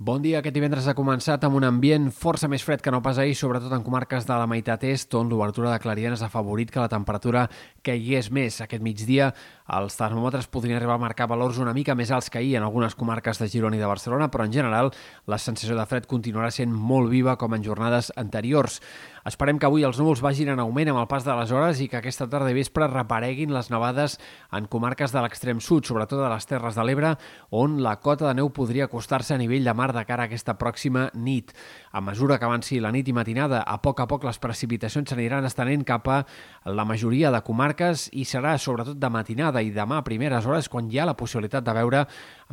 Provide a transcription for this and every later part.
Bon dia. Aquest divendres ha començat amb un ambient força més fred que no pas ahir, sobretot en comarques de la meitat est, on l'obertura de clarianes ha favorit que la temperatura caigués més. Aquest migdia els termòmetres podrien arribar a marcar valors una mica més alts que ahir en algunes comarques de Girona i de Barcelona, però en general la sensació de fred continuarà sent molt viva com en jornades anteriors. Esperem que avui els núvols vagin en augment amb el pas de les hores i que aquesta tarda i vespre repareguin les nevades en comarques de l'extrem sud, sobretot a les Terres de l'Ebre, on la cota de neu podria acostar-se a nivell de mar de cara a aquesta pròxima nit. A mesura que avanci la nit i matinada, a poc a poc les precipitacions s'aniran estenent cap a la majoria de comarques i serà sobretot de matinada i demà a primeres hores quan hi ha la possibilitat de veure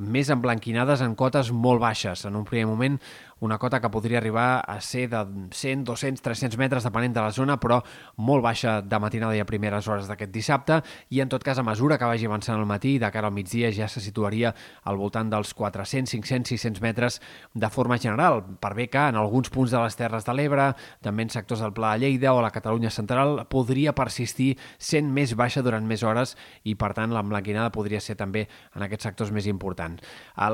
més emblanquinades en cotes molt baixes. En un primer moment una cota que podria arribar a ser de 100, 200, 300 metres depenent de la zona, però molt baixa de matinada i a primeres hores d'aquest dissabte i en tot cas a mesura que vagi avançant el matí de cara al migdia ja se situaria al voltant dels 400, 500, 600 metres de forma general, per bé que en alguns punts de les Terres de l'Ebre, també en sectors del Pla de Lleida o la Catalunya central, podria persistir sent més baixa durant més hores i, per tant, l'emblanquinada podria ser també en aquests sectors més importants.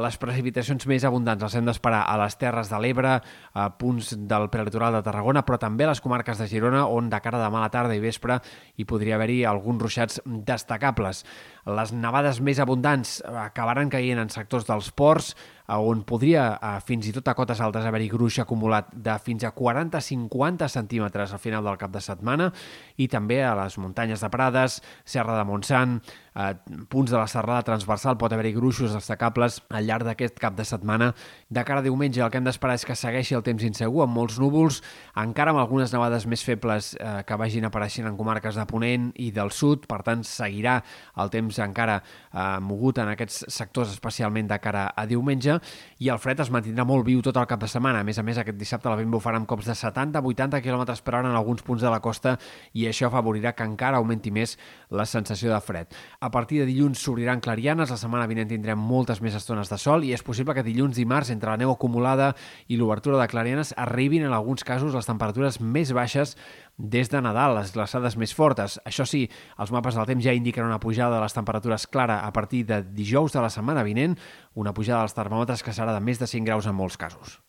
Les precipitacions més abundants les hem d'esperar a les Terres de l'Ebre, a punts del prelitoral de Tarragona, però també a les comarques de Girona, on de cara a demà a la tarda i vespre hi podria haver-hi alguns ruixats destacables. Les nevades més abundants acabaran caient en sectors dels ports, on podria fins i tot a cotes altes haver-hi gruix acumulat de fins a 40-50 centímetres al final del cap de setmana i també a les muntanyes de Prades, Serra de Montsant, eh, punts de la serrada transversal pot haver-hi gruixos destacables al llarg d'aquest cap de setmana. De cara a diumenge el que hem d'esperar és que segueixi el temps insegur amb molts núvols, encara amb algunes nevades més febles eh, que vagin apareixent en comarques de Ponent i del sud, per tant seguirà el temps encara eh, mogut en aquests sectors especialment de cara a diumenge i el fred es mantindrà molt viu tot el cap de setmana. A més a més, aquest dissabte la vent bufarà amb cops de 70-80 km per hora en alguns punts de la costa i això afavorirà que encara augmenti més la sensació de fred. A partir de dilluns s'obriran clarianes, la setmana vinent tindrem moltes més estones de sol i és possible que dilluns i març, entre la neu acumulada i l'obertura de clarianes, arribin en alguns casos les temperatures més baixes des de Nadal, les glaçades més fortes. Això sí, els mapes del temps ja indiquen una pujada de les temperatures clara a partir de dijous de la setmana vinent, una pujada dels termòmetres que serà de més de 5 graus en molts casos.